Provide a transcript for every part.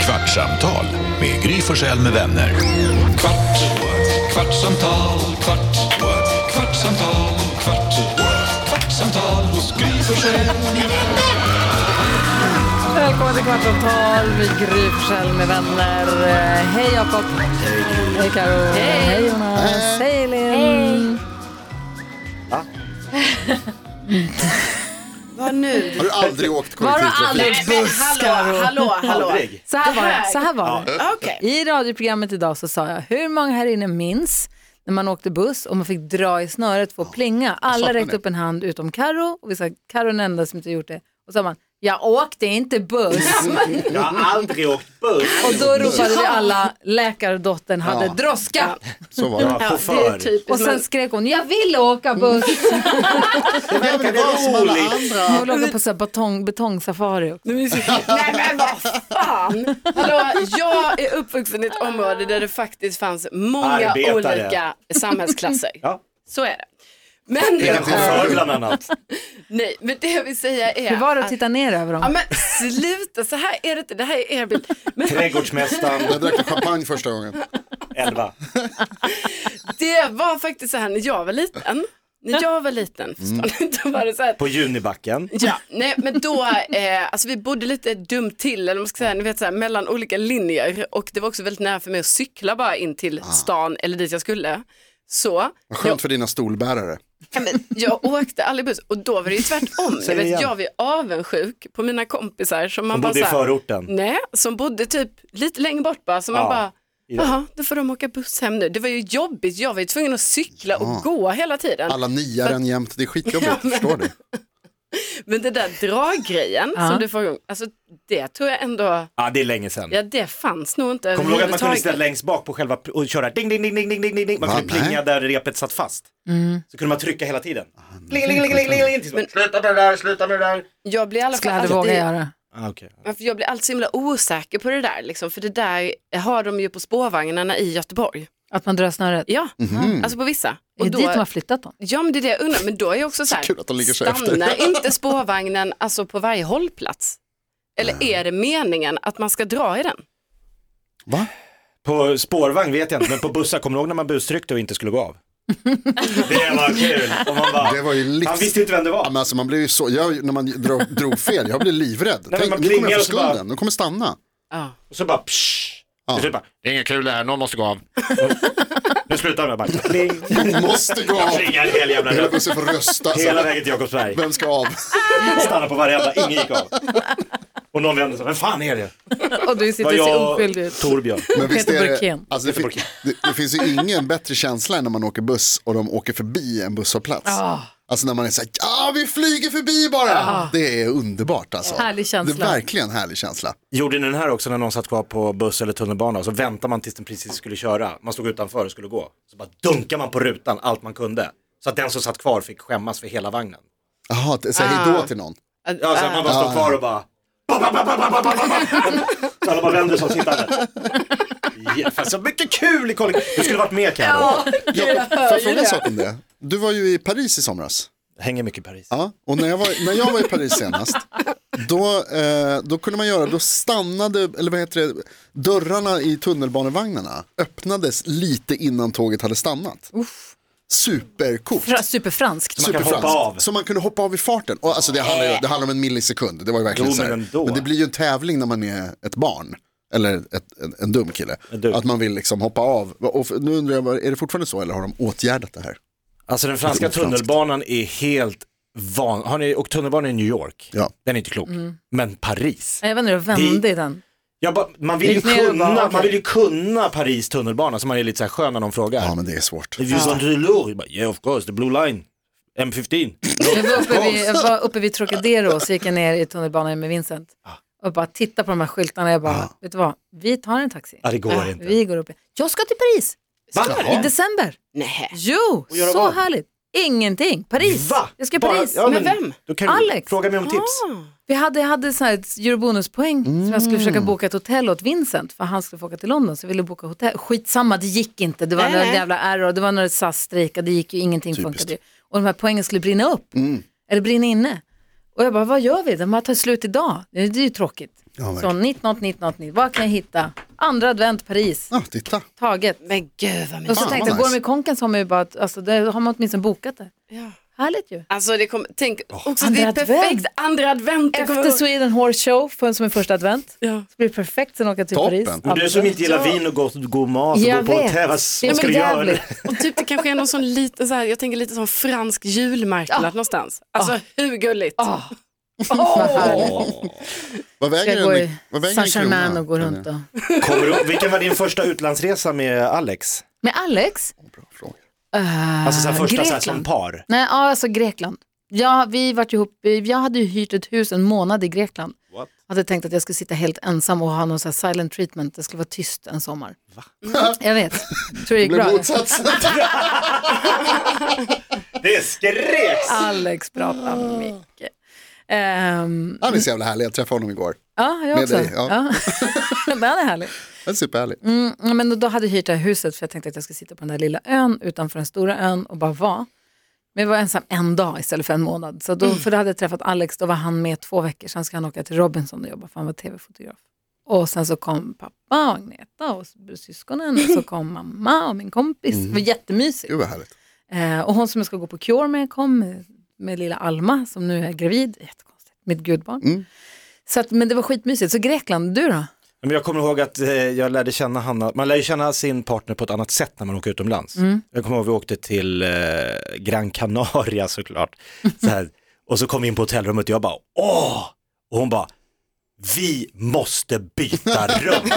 Kvartsamtal med Gry Forssell med vänner. Kvart, kvartsamtal, kvart, kvartsamtal, kvart, kvartsamtal hos Gry Forssell med vänner. Välkommen till Kvartsamtal med Gry Forssell med vänner. Hej Jakob. Hej Karo. Hej Jonas. Hej Elin. Vad nu? Har du aldrig åkt Var kollektivtrafik? aldrig Men buss hallå, hallå, hallå. Aldrig. Så här var det. Så här var det. Okej. I radioprogrammet idag så sa jag hur många här inne minns när man åkte buss och man fick dra i snöret för att plinga. Alla räckte upp en hand utom Karo och vi sa Karo är den enda som inte gjort det. Och så sa man jag åkte inte buss. Jag har aldrig åkt buss. och då ropade vi alla läkardottern hade Ja. droska. Så var det. Ja, Det är chaufför. Och sen skrek hon jag vill åka buss. Det verkade vara som alla Jag andra. vill åka på så här betong, betongsafari också. Nej men vad fan! Hallå, jag är uppvuxen i ett område där det faktiskt fanns många Arbetare. olika samhällsklasser. Ja. Så är det. Men, Chaufför bland annat. nej, men det jag vill säga är Hur var det att att- titta ner över Ja dem? men sluta, så här är det inte, det här är er bild. Men Trädgårdsmästaren, Jag drack champagne första gången. 11. det var faktiskt så här när jag var liten. När jag var liten, då var det så här På Junibacken. Ja, nej men då, eh, alltså vi bodde lite dumt till, eller man ska säga, ni vet så här, mellan olika linjer och det var också väldigt nära för mig att cykla bara in till stan eller dit jag skulle. Så, skönt för dina stolbärare. ja, men jag åkte aldrig buss och då var det ju tvärtom. Jag, vet, jag var ju avundsjuk på mina kompisar som man Som bara bodde i så här, förorten. Nej, som bodde typ lite längre bort bara, så man Ja. bara, jaha, då får de åka buss hem nu. Det var ju jobbigt, jag var ju tvungen att cykla och gå hela tiden. Alla niaren jämt, det är skitjobbigt, förstår du? Men det där draggrejen Ja. som du får igång, alltså det tror jag ändå, Ja, det är länge sedan. ja det fanns nog inte Kommer du ihåg att man kunde sitta längst bak på själva och köra ding, ding, ding, ding, ding, ding, ding. Man Va? kunde plinga Nej. där repet satt fast. Så kunde man trycka hela tiden. Pling, pling, pling, pling, pling, pling. tills man, Men- Sluta med det där, sluta med det där. Jag blir i alla fall jag aldrig våga alltid, göra. Ah, okay. Jag blir alltid så himla osäker på det där, liksom, för det där har de ju på spårvagnarna i Göteborg. Att man drar snöret. Ja, Mhm. alltså på vissa. Är Och det då, dit de har flyttat dem? ja men det är det jag undrar, men då är jag också så här, kul att de ligger så stannar efter. inte spårvagnen alltså på varje hållplats? Eller är det meningen att man ska dra i den? Va? På spårvagn vet jag inte, men på bussar, kommer du ihåg när man bustryckte och inte skulle gå av? det var kul. Och man bara, Det var ju livs... han visste inte vem det Ja, var. men alltså man blev ju så, jag, när man drog, drog fel, jag blev livrädd. men Tänk, man nu kommer jag få så bara- skulden, de kommer stanna. Ja. Och så bara psh. Ja. Och så bara, det är inget kul det här, någon måste gå av. nu slutar jag bara, pling. Måste gå av. Jag plingar hel jävla Hela bussen får rösta. Hela vägen till Jakobsberg. Vem ska av? Stanna på varenda, ingen gick av. Och någon vände sig, vem fan är det? Och du sitter och ser oskyldig ut. Torbjörn. Men visst är det, alltså det, fin- det, det finns ju ingen bättre känsla än när man åker buss och de åker förbi en busshållplats. Alltså när man är så här, ja vi flyger förbi bara. Det är underbart alltså. Härlig känsla. Det är verkligen en härlig känsla. Gjorde ni den här också när någon satt kvar på buss eller tunnelbana och så väntar man tills den precis skulle köra. Man stod utanför och skulle gå. Så bara dunkar man på rutan allt man kunde. Så att den som satt kvar fick skämmas för hela vagnen. Jaha, säg hej då till någon. Ja, så man bara står kvar och bara... Så alla bara vänder sig och sitter fan, så mycket kul i kollektiv. Du skulle varit med Carro. Ja, får jag fråga en sak om det? Du var ju i Paris i somras. Hänger mycket i Paris. Ja, och när jag var, när jag var i Paris senast, då, eh, då kunde man göra, då stannade, eller vad heter det, dörrarna i tunnelbanevagnarna öppnades lite innan tåget hade stannat. Supercoolt. Fra- Superfranskt. man kan hoppa av. Så man kunde hoppa av i farten. Och alltså det handlar, ju, det handlar om en millisekund. Det var ju verkligen Jo, så här. men ändå. Men det blir ju en tävling när man är ett barn. Eller ett, en, en dum kille. dum. Att man vill liksom hoppa av. Och nu undrar jag, är det fortfarande så eller har de åtgärdat det här? Alltså den franska tunnelbanan är helt van. Har ni åkt tunnelbana i New York? Ja. Den är inte klok. Men Paris. Jag vet inte, jag vände i den. Jag bara, man, vill ju och kunna, bara, man vill ju kunna Paris tunnelbana så man är lite så här skön när någon frågar. Ja men det är svårt. If you want to? Jag bara, Yeah of course, the blue line. M15. Jag var uppe vid, jag var uppe vid Trocadero och så gick jag ner i tunnelbanan med Vincent. Och bara tittade på de här skyltarna. Jag bara, vet du vad, vi tar en taxi. Ja, det går inte. Vi går upp. Jag ska till Paris Va? i december. Nej. Jo, så vad? härligt. Ingenting. Paris. Va? Jag ska Bara- Paris. ja, Med men vem? Då kan du Alex. Fråga mig om tips. Vi hade, jag hade så här ett eurobonuspoäng som jag skulle försöka boka ett hotell åt Vincent för han skulle få åka till London så jag ville boka hotell. Skitsamma, det gick inte. Det var Nej, några nej. jävla error, det var när SAS strejkade, det gick ju ingenting funkade. ju. Och de här poängen skulle brinna upp, eller brinna inne. Och jag bara, vad gör vi? De har tagit slut idag. Det är ju tråkigt. Ja, så verkligen. 1989, vad kan jag hitta? Andra advent Paris, Ja, titta. taget. Men gud vad Och mysigt. så Fan, tänkte jag, går de i konken så har man ju bara, alltså, det har man åtminstone bokat det. Ja. Härligt ju. Alltså det kommer, tänk också Andra det är advent. perfekt, andra advent. Efter Sweden Horse Show för, som är första advent. Ja. Så blir det perfekt sen åka till Toppen. Paris. Men du som inte gillar vin och god, god mat och Jag går på hotell, vad, ska du göra? Och typ det kanske är någon sån liten, så här, jag tänker lite som fransk julmarknad Ja. någonstans. Alltså hur gulligt? Ah, vad härligt. Vad väger jag gå en, i vad väger en Saint-Germain krona? och gå runt och... Kommer du, vilken var din första utlandsresa med Alex? Med Alex? Uh, Alltså så här, första så här, som par? Nej, ja, alltså Grekland. Ja, vi vart ihop, jag hade ju hyrt ett hus en månad i Grekland. What? hade tänkt att jag skulle sitta helt ensam och ha någon så här silent treatment. Det skulle vara tyst en sommar. Jag vet. Tror det Det gick bra. motsatsen. Det skreks! Alex pratar mycket. Ehm, Han är så jävla härlig, jag träffade honom igår. ja, jag Med också. dig, ja. Ja. Men han är härlig. Han är superhärlig. Mm, men då hade jag hyrt det här huset för jag tänkte att jag skulle sitta på den där lilla ön utanför den stora ön och bara vara. Men jag var ensam en dag istället för en månad. Så då, För då hade jag träffat Alex, då var han med två veckor. Sen ska han åka till Robinson och jobba för han var tv-fotograf. Och sen så kom pappa och Agneta och syskonen och så kom mamma och min kompis. Det var jättemysigt. Gud vad härligt. Eh, och hon som jag ska gå på Cure med kom med, lilla Alma som nu är gravid. Jättekonstigt. Mitt gudbarn. Mm. Så att, men det var skitmysigt. Så Grekland, du då? Men jag kommer ihåg att eh, jag lärde känna Hanna, man lär ju känna sin partner på ett annat sätt när man åker utomlands. Jag kommer ihåg att vi åkte till eh, Gran Canaria såklart. Så här, och så kom vi in på hotellrummet och jag bara åh! Och hon bara vi måste byta rum.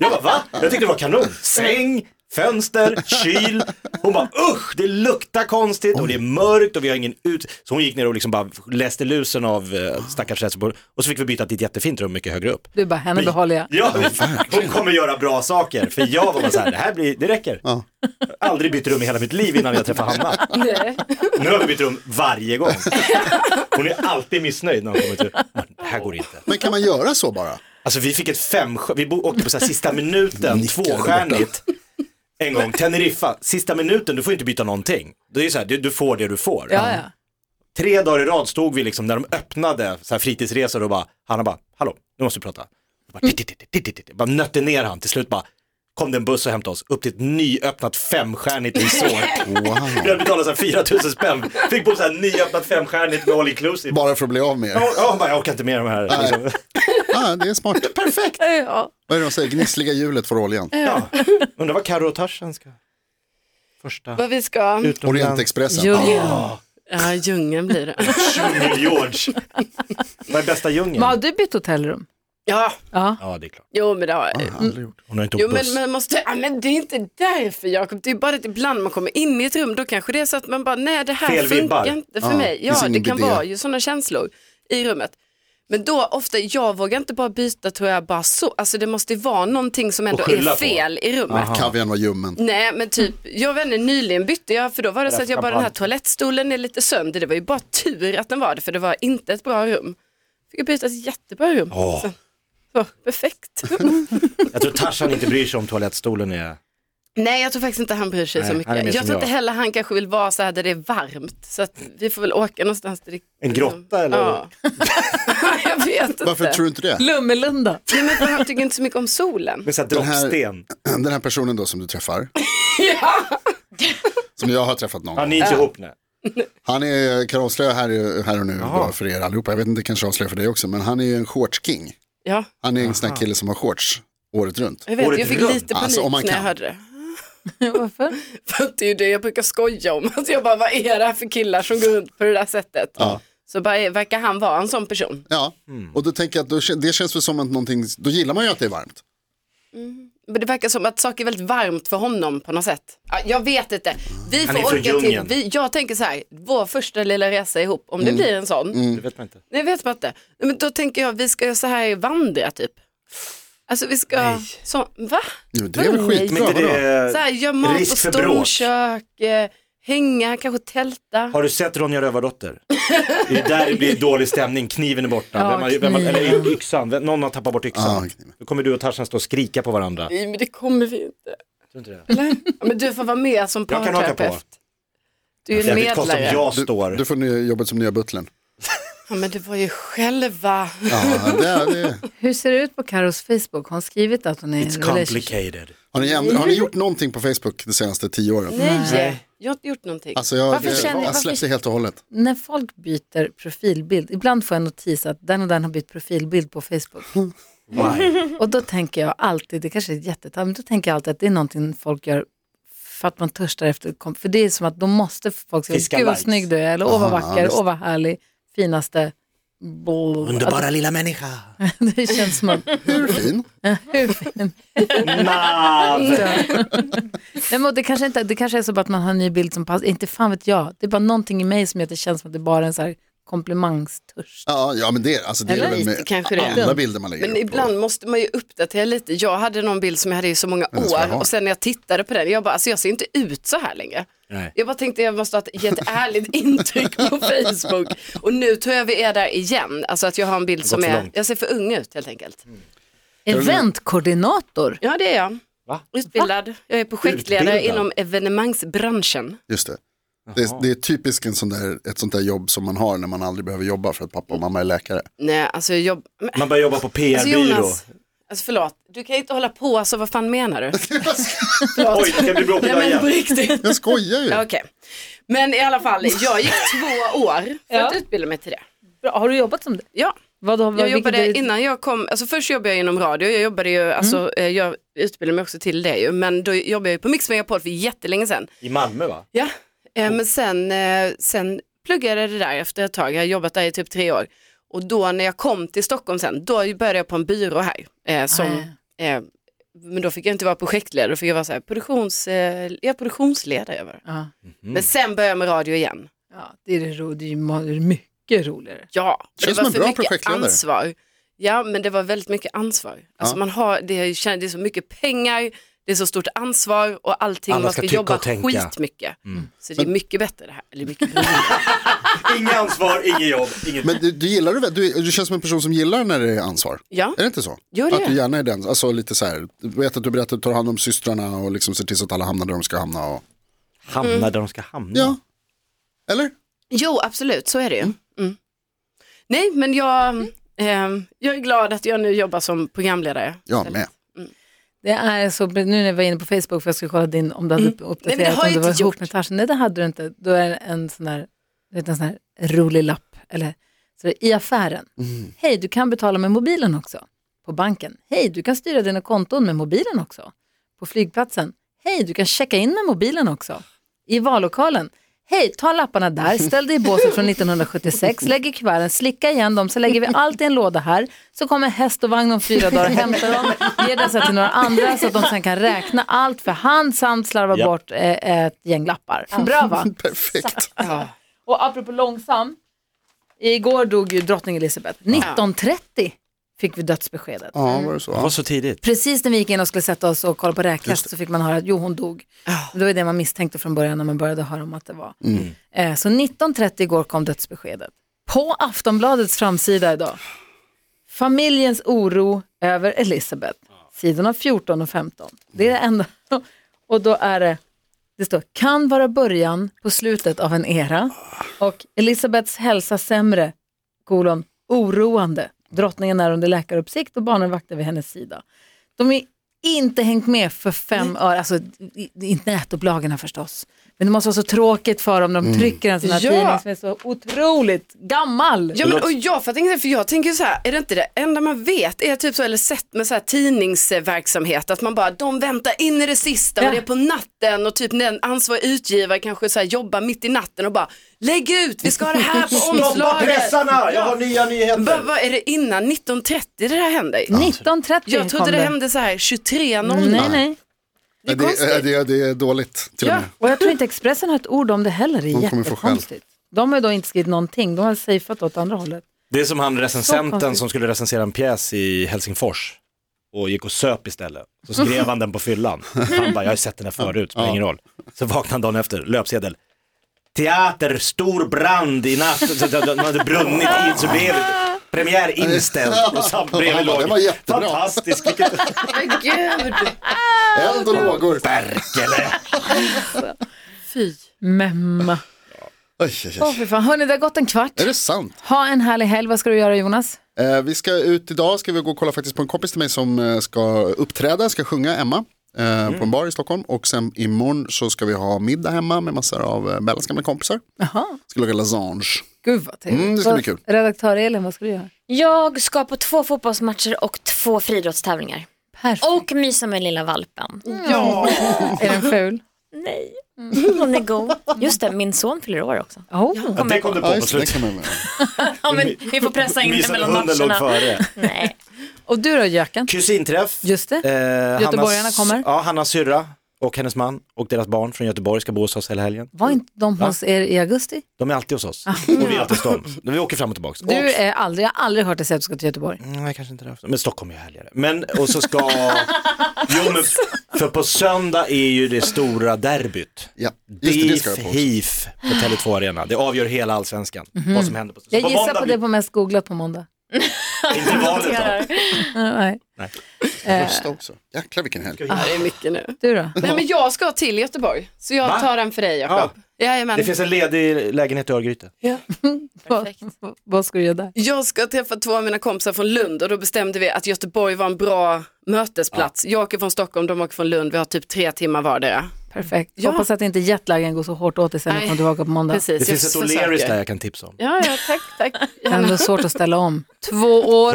Jag bara va? Jag tyckte det var kanon. Säng, fönster, kyl. Hon bara usch, det luktar konstigt och det är mörkt och vi har ingen ut. Så hon gick ner och liksom bara läste lusen av eh, stackars Helsingborg. Och så fick vi byta till ett jättefint rum mycket högre upp. Du bara, henne behåller jag. Ja, hon kommer göra bra saker. För jag var bara så här, det här blir, det räcker. Ja. Aldrig bytt rum i hela mitt liv innan jag träffade Hanna. Nej. Nu har vi bytt rum varje gång. Hon är alltid missnöjd när hon kommer till, "Men det här går inte. Men kan man göra så bara? Alltså vi fick ett fem, vi bo- åkte på så här sista minuten, Nickar tvåstjärnigt. En gång, Teneriffa, sista minuten, du får inte byta någonting. Det är så här, du, du får det du får. Ja, ja. Tre dagar i rad stod vi liksom när de öppnade så här fritidsresor och bara, Hanna bara, hallå, nu måste vi prata. Jag Bara, nötte ner han, till slut bara, kom det en buss och hämtade oss upp till ett nyöppnat femstjärnigt resort. Vi hade betalat så här 4 000 spänn, fick bo så här nyöppnat femstjärnigt med all inclusive. Bara för att bli av med er. Ja, ja, jag orkar inte med de här. Liksom. Ah, det är smart. Perfekt. ja. Vad är det de säger? Gnissliga hjulet får oljan. Ja. Undrar vad Carro och Tarzan ska... Första Vad vi ska. Orientexpressen. Djungeln. ja djungeln blir det. Djungel-George. Vad är bästa djungeln? Men har du bytt hotellrum? Ja, Ja. Ja, det är klart. jo men det har Ah, aldrig gjort. Hon har inte Jo åkt buss. men man måste, ja, men det är inte därför Jakob, det är bara att ibland man kommer in i ett rum, då kanske det är så att man bara, nej det här Fel vibbar. funkar inte för Ja, mig. finns Ja, ingen det kan vara ju sådana känslor i rummet. Men då ofta, jag vågar inte bara byta tror jag bara så, alltså det måste ju vara någonting som ändå är på. fel i rummet. Kavian var ljummen. Nej men typ, jag vet inte, nyligen bytte jag för då var det så att jag bara den här toalettstolen är lite sönder, det var ju bara tur att den var det för det var inte ett bra rum. Fick jag byta ett jättebra rum. Åh. Så, så, perfekt. Jag tror Tarzan inte bryr sig om toalettstolen är... Nej jag tror faktiskt inte han bryr sig Nej, så han mycket. Jag tror inte jag. heller han kanske vill vara så här där det är varmt. Så att vi får väl åka någonstans där det En grotta eller? Ja. jag vet inte. Varför tror du inte det? Lummelunda. Nej, men för han tycker inte så mycket om solen. Med såhär Den här-. Den här personen då som du träffar, ja. som jag har träffat någon Ja, gång. ni är inte ihop nu. Han är, kan avslöja här, här och nu då, för er allihopa, jag vet inte, kanske avslöja för dig också, men han är ju en shortsking. ja, Han är en sån här kille som har shorts året runt. jag vet. Året Jag fick runt. lite panik Alltså, om man när jag kan. hörde det. Varför? För att det är ju det jag brukar skoja om. Alltså jag bara, vad är det här för killar som går runt på det där sättet? Ja. Så bara, verkar han vara en sån person? Ja, och då tänker jag att då, det känns väl som att någonting, då gillar man ju att det är varmt. Men det verkar som att saker är väldigt varmt för honom på något sätt. Ja, jag vet inte. Vi Han får är från åka till, djungeln. vi, jag tänker så här, vår första lilla resa ihop, om det Mm. blir en sån, Det vet man inte. det vet man inte. Nej, Men då tänker jag, vi ska så här vandra typ. Alltså vi ska, Nej. så, va? Jo, det är väl skitbra, det... Så här, gör mat risk på för bråk. storkök, eh, hänga, kanske tälta. Har du sett Ronja Rövardotter? Det är där det blir dålig stämning, kniven är borta, Ja, vem har, vem har, eller yxan, Vem- någon har tappat bort yxan. kniven. Då kommer du och Tarzan stå och skrika på varandra. Nej men det kommer vi inte. Tror inte det? Ja, men du får vara med som Jag kan haka på. parterapeut. Du är en medlare. jag Du, står. du får nya jobbet som nya butlern. Ja men det var ju själva. Ja, det är, det. Hur ser det ut på Karos Facebook? Har hon skrivit att hon är It's complicated. Har, ni, änd- har ni gjort någonting på Facebook de senaste tio åren? Nej, jag har inte gjort någonting. Alltså jag, Varför jag, känner- jag varför- släppte helt och hållet. När folk byter profilbild, ibland får jag en notis att den och den har bytt profilbild på Facebook. Why? Och då tänker jag alltid, det kanske är jättetamt, men då tänker jag alltid att det är någonting folk gör för att man törstar efter, kom- för det är som att då måste folk säga, Fiska gud vad likes. snygg du är, eller åh vad Aha, vacker, visst. åh vad härlig, finaste. Bull. Underbara lilla människa. Det känns som att, Hur fin? hur fin. Nav. Nej, men det, kanske inte, det kanske är så att man har en ny bild som passar, inte fan vet jag. Det är bara någonting i mig som gör att det känns som att det bara är en så här komplimangstörst. Ja, ja men det, alltså, det är väl lite med kanske det. alla bilder man lägger Men upp. ibland måste man ju uppdatera lite. Jag hade någon bild som jag hade i så många år och sen när jag tittade på den, jag bara, alltså jag ser inte ut så här längre. Nej. Jag bara tänkte jag måste ha ett- ge ett ärligt intryck på Facebook. Och nu tror jag vi är där igen. Alltså att jag har en bild som är, långt. jag ser för ung ut helt enkelt. Eventkoordinator. Ja det är jag. Va? Utbildad. Jag är projektledare Utbildad? inom evenemangsbranschen. Just det. Det är, det är typiskt en sån där, ett sånt där jobb som man har när man aldrig behöver jobba för att pappa och mamma är läkare. Nej, alltså jag Man börjar jobba på alltså PR-byrå. Jonas, alltså förlåt, du kan inte hålla på, alltså vad fan menar du? Oj, det kan bli bråk Nej men riktigt. Jag skojar ju. Ja, Okej. Men i alla fall, jag gick två år för Ja. att utbilda mig till det. Bra, Har du jobbat som det? Ja, Vad då, vad, jag jobbade är- innan jag kom, alltså först jobbade jag inom radio, jag jobbade ju, alltså eh, jag utbildade mig också till det ju, men då jobbade jag på Mix Megapol för jättelänge sedan. I Malmö va? Ja, men sen, eh, sen pluggade jag det där efter ett tag, jag har jobbat där i typ tre år. Och då när jag kom till Stockholm sen, då började jag på en byrå här. Eh, som, eh, men då fick jag inte vara projektledare, då fick jag vara så här, produktions, eh, ja, produktionsledare. Var. det. Ja. Men sen började jag med radio igen. ja, det är det ro, det är det mycket roligare. Ja, Känns det som var en för bra mycket projektledare. ansvar. Ja, men det var väldigt mycket ansvar. Alltså Ja. man har, det, är, det är så mycket pengar, det är så stort ansvar och allting, Alla man ska ska, jobba och tänka. skitmycket. Så det är mycket bättre det här, eller mycket. Inget ansvar, inget jobb, inget... Men du, du gillar det väl? Du, du känns som en person som gillar när det är ansvar. Ja, Är det inte så? Jo, det att du gärna är den, alltså lite så här, du vet att du berättar att du tar hand om systrarna och liksom ser till så att alla hamnar där de ska hamna. Och... Hamna Mm. där de ska hamna. Ja, eller? jo absolut, så är det ju. Mm. Nej, men jag, ehm, jag är glad att jag nu jobbar som programledare. Jag med. Det är så, nu när jag var inne på Facebook för jag skulle kolla din, om du hade Mm. Nej, uppdaterat har om du var inte ihop gjort. med Tarzan. Nej det hade du inte. Då är det en sån här, du vet, en sån här rolig lapp. Eller, så i affären. Hej, du kan betala med mobilen också. På banken. Hej, du kan styra dina konton med mobilen också. På flygplatsen. Hej, du kan checka in med mobilen också. I vallokalen. Hej, ta lapparna där, ställ dig i båset från 1976, lägg i kuverten, slicka igen dem, så lägger vi allt i en låda här. Så kommer häst och vagn om fyra dagar och hämtar dem, ger dessa till några andra så att de sen kan räkna allt för hand samt slarva Ja. bort eh, ett gäng lappar. Bra va? Perfekt. Ja. Och apropå långsam, igår dog ju drottning Elizabeth. 1930 fick vi dödsbeskedet. Ja, var det så? Det var så tidigt. Precis när vi gick in och skulle sätta oss och kolla på räkhäst så fick man höra att jo hon dog. Det var det man misstänkte från början när man började höra om att det var. Eh, så 1930 igår kom dödsbeskedet. På Aftonbladets framsida idag. Familjens oro över Elizabeth. Sidorna 14 och 15. Det är det enda. Och då är det, det står kan vara början på slutet av en era och Elizabeths hälsa sämre, kolon, oroande. Drottningen är under läkaruppsikt och barnvakter vid hennes sida. De är inte hängt med för fem öre, alltså i- i nätupplagorna förstås. Men det måste vara så tråkigt för dem när de trycker en sån här Ja. tidning som är så otroligt gammal. Ja, men, och jag fattar inte, för jag tänker så här, är det inte det enda man vet, är typ så, eller sett med så här tidningsverksamhet, att man bara, de väntar in i det sista Ja. och det är på natten och typ när en ansvarig utgivare kanske så här jobbar mitt i natten och bara, lägg ut, vi ska ha det här på Stoppa omslaget. pressarna, jag har nya Vad nyheter. vad är det innan 1930 det där hände? 1930 Jag trodde kom det hände så här 23.00. Nej, nej. Det är det, det, är, det är dåligt till och Ja. med. Och jag tror inte Expressen har ett ord om det heller. Det är De jättekonstigt. De har ju då inte skrivit någonting. De har safeat åt andra hållet. Det är som han recensenten som skulle recensera en pjäs i Helsingfors och gick och söp istället. Så skrev han den på fyllan. Han bara, jag har sett den här förut, spelar ingen roll. Så vaknade han dagen efter, löpsedel. Teater, stor brand i natt. Så De hade brunnit in så blev premiär inställd. Och samt bredvid låg, var jättebra. fantastiskt, vilket Men gud, Eld och lågor. Berkele. fy. Memma. Oj, oj, Åh fy fan, hörni det har gått en kvart. Är det sant? Ha en härlig helg, vad ska du göra Jonas? Eh, vi ska ut idag, ska vi gå och kolla faktiskt på en kompis till mig som eh, ska uppträda, ska sjunga Emma. eh, På en bar i Stockholm och sen imorgon så ska vi ha middag hemma med massor av eh, Bellas gamla kompisar. Jaha, Ska laga lasagne. Gud vad trevligt. Mm, det ska bli kul. Redaktör Elin, vad ska du göra? Jag ska på två fotbollsmatcher och två friidrottstävlingar. Perfekt. Och mysa med lilla valpen. Ja. Är den ful? Nej, hon är god. Just det, min son fyller år också. Oh. Ja, det kom du på på slutet. Ja, men vi får pressa in det mellan matcherna. före. Nej. Och du då Jöken? Kusinträff. Just det. Eh, Göteborgarna Hannas- kommer. Ja, Hannas syrra och hennes man och deras barn från Göteborg ska bo hos oss hela helgen. Var inte de hos er i augusti? De är alltid hos oss. Och vi är alltid hos dem. Vi åker fram och tillbaka. Du och, är aldrig, jag har aldrig hört dig säga att du ska till Göteborg. Nej, kanske inte det. Men Stockholm är härligare. Men, och så ska... jo, men, för på söndag är ju det stora derbyt. Ja, just det, det ska jag DIF på också. HIF på Tele2 Arena. Det avgör hela allsvenskan. Vad som händer på Jag på gissar måndag på det på mest googlat på måndag. inte valet då. Ja, nej. Rösta också. Jäklar vilken helg. Ja, det är mycket nu. Du då? Nej, men jag ska till Göteborg, så jag Va? tar den för dig Jakob. Jajamän. Det finns en ledig lägenhet i Örgryte. Vad, vad ska du göra där? Jag ska träffa två av mina kompisar från Lund och då bestämde vi att Göteborg var en bra mötesplats. Jag åker från Stockholm, de åker från Lund, vi har typ tre timmar vardera. Perfekt. Ja. Hoppas att inte jetlagen går så hårt åt dig sen när du kommer tillbaka på måndag. Precis, Det finns ett O'Learys där jag kan tipsa om. Ja, ja, tack, tack. Det är ändå svårt att ställa om. Två år.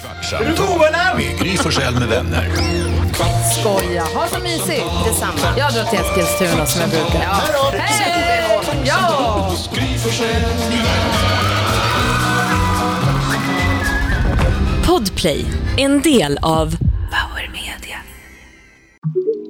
Kvartsamtal med Gry Forssell med vänner. Skoja. Ha så mysigt. Detsamma. Jag drar till Eskilstuna som jag brukar. Hej! Ja! Vänner. Podplay, en del av.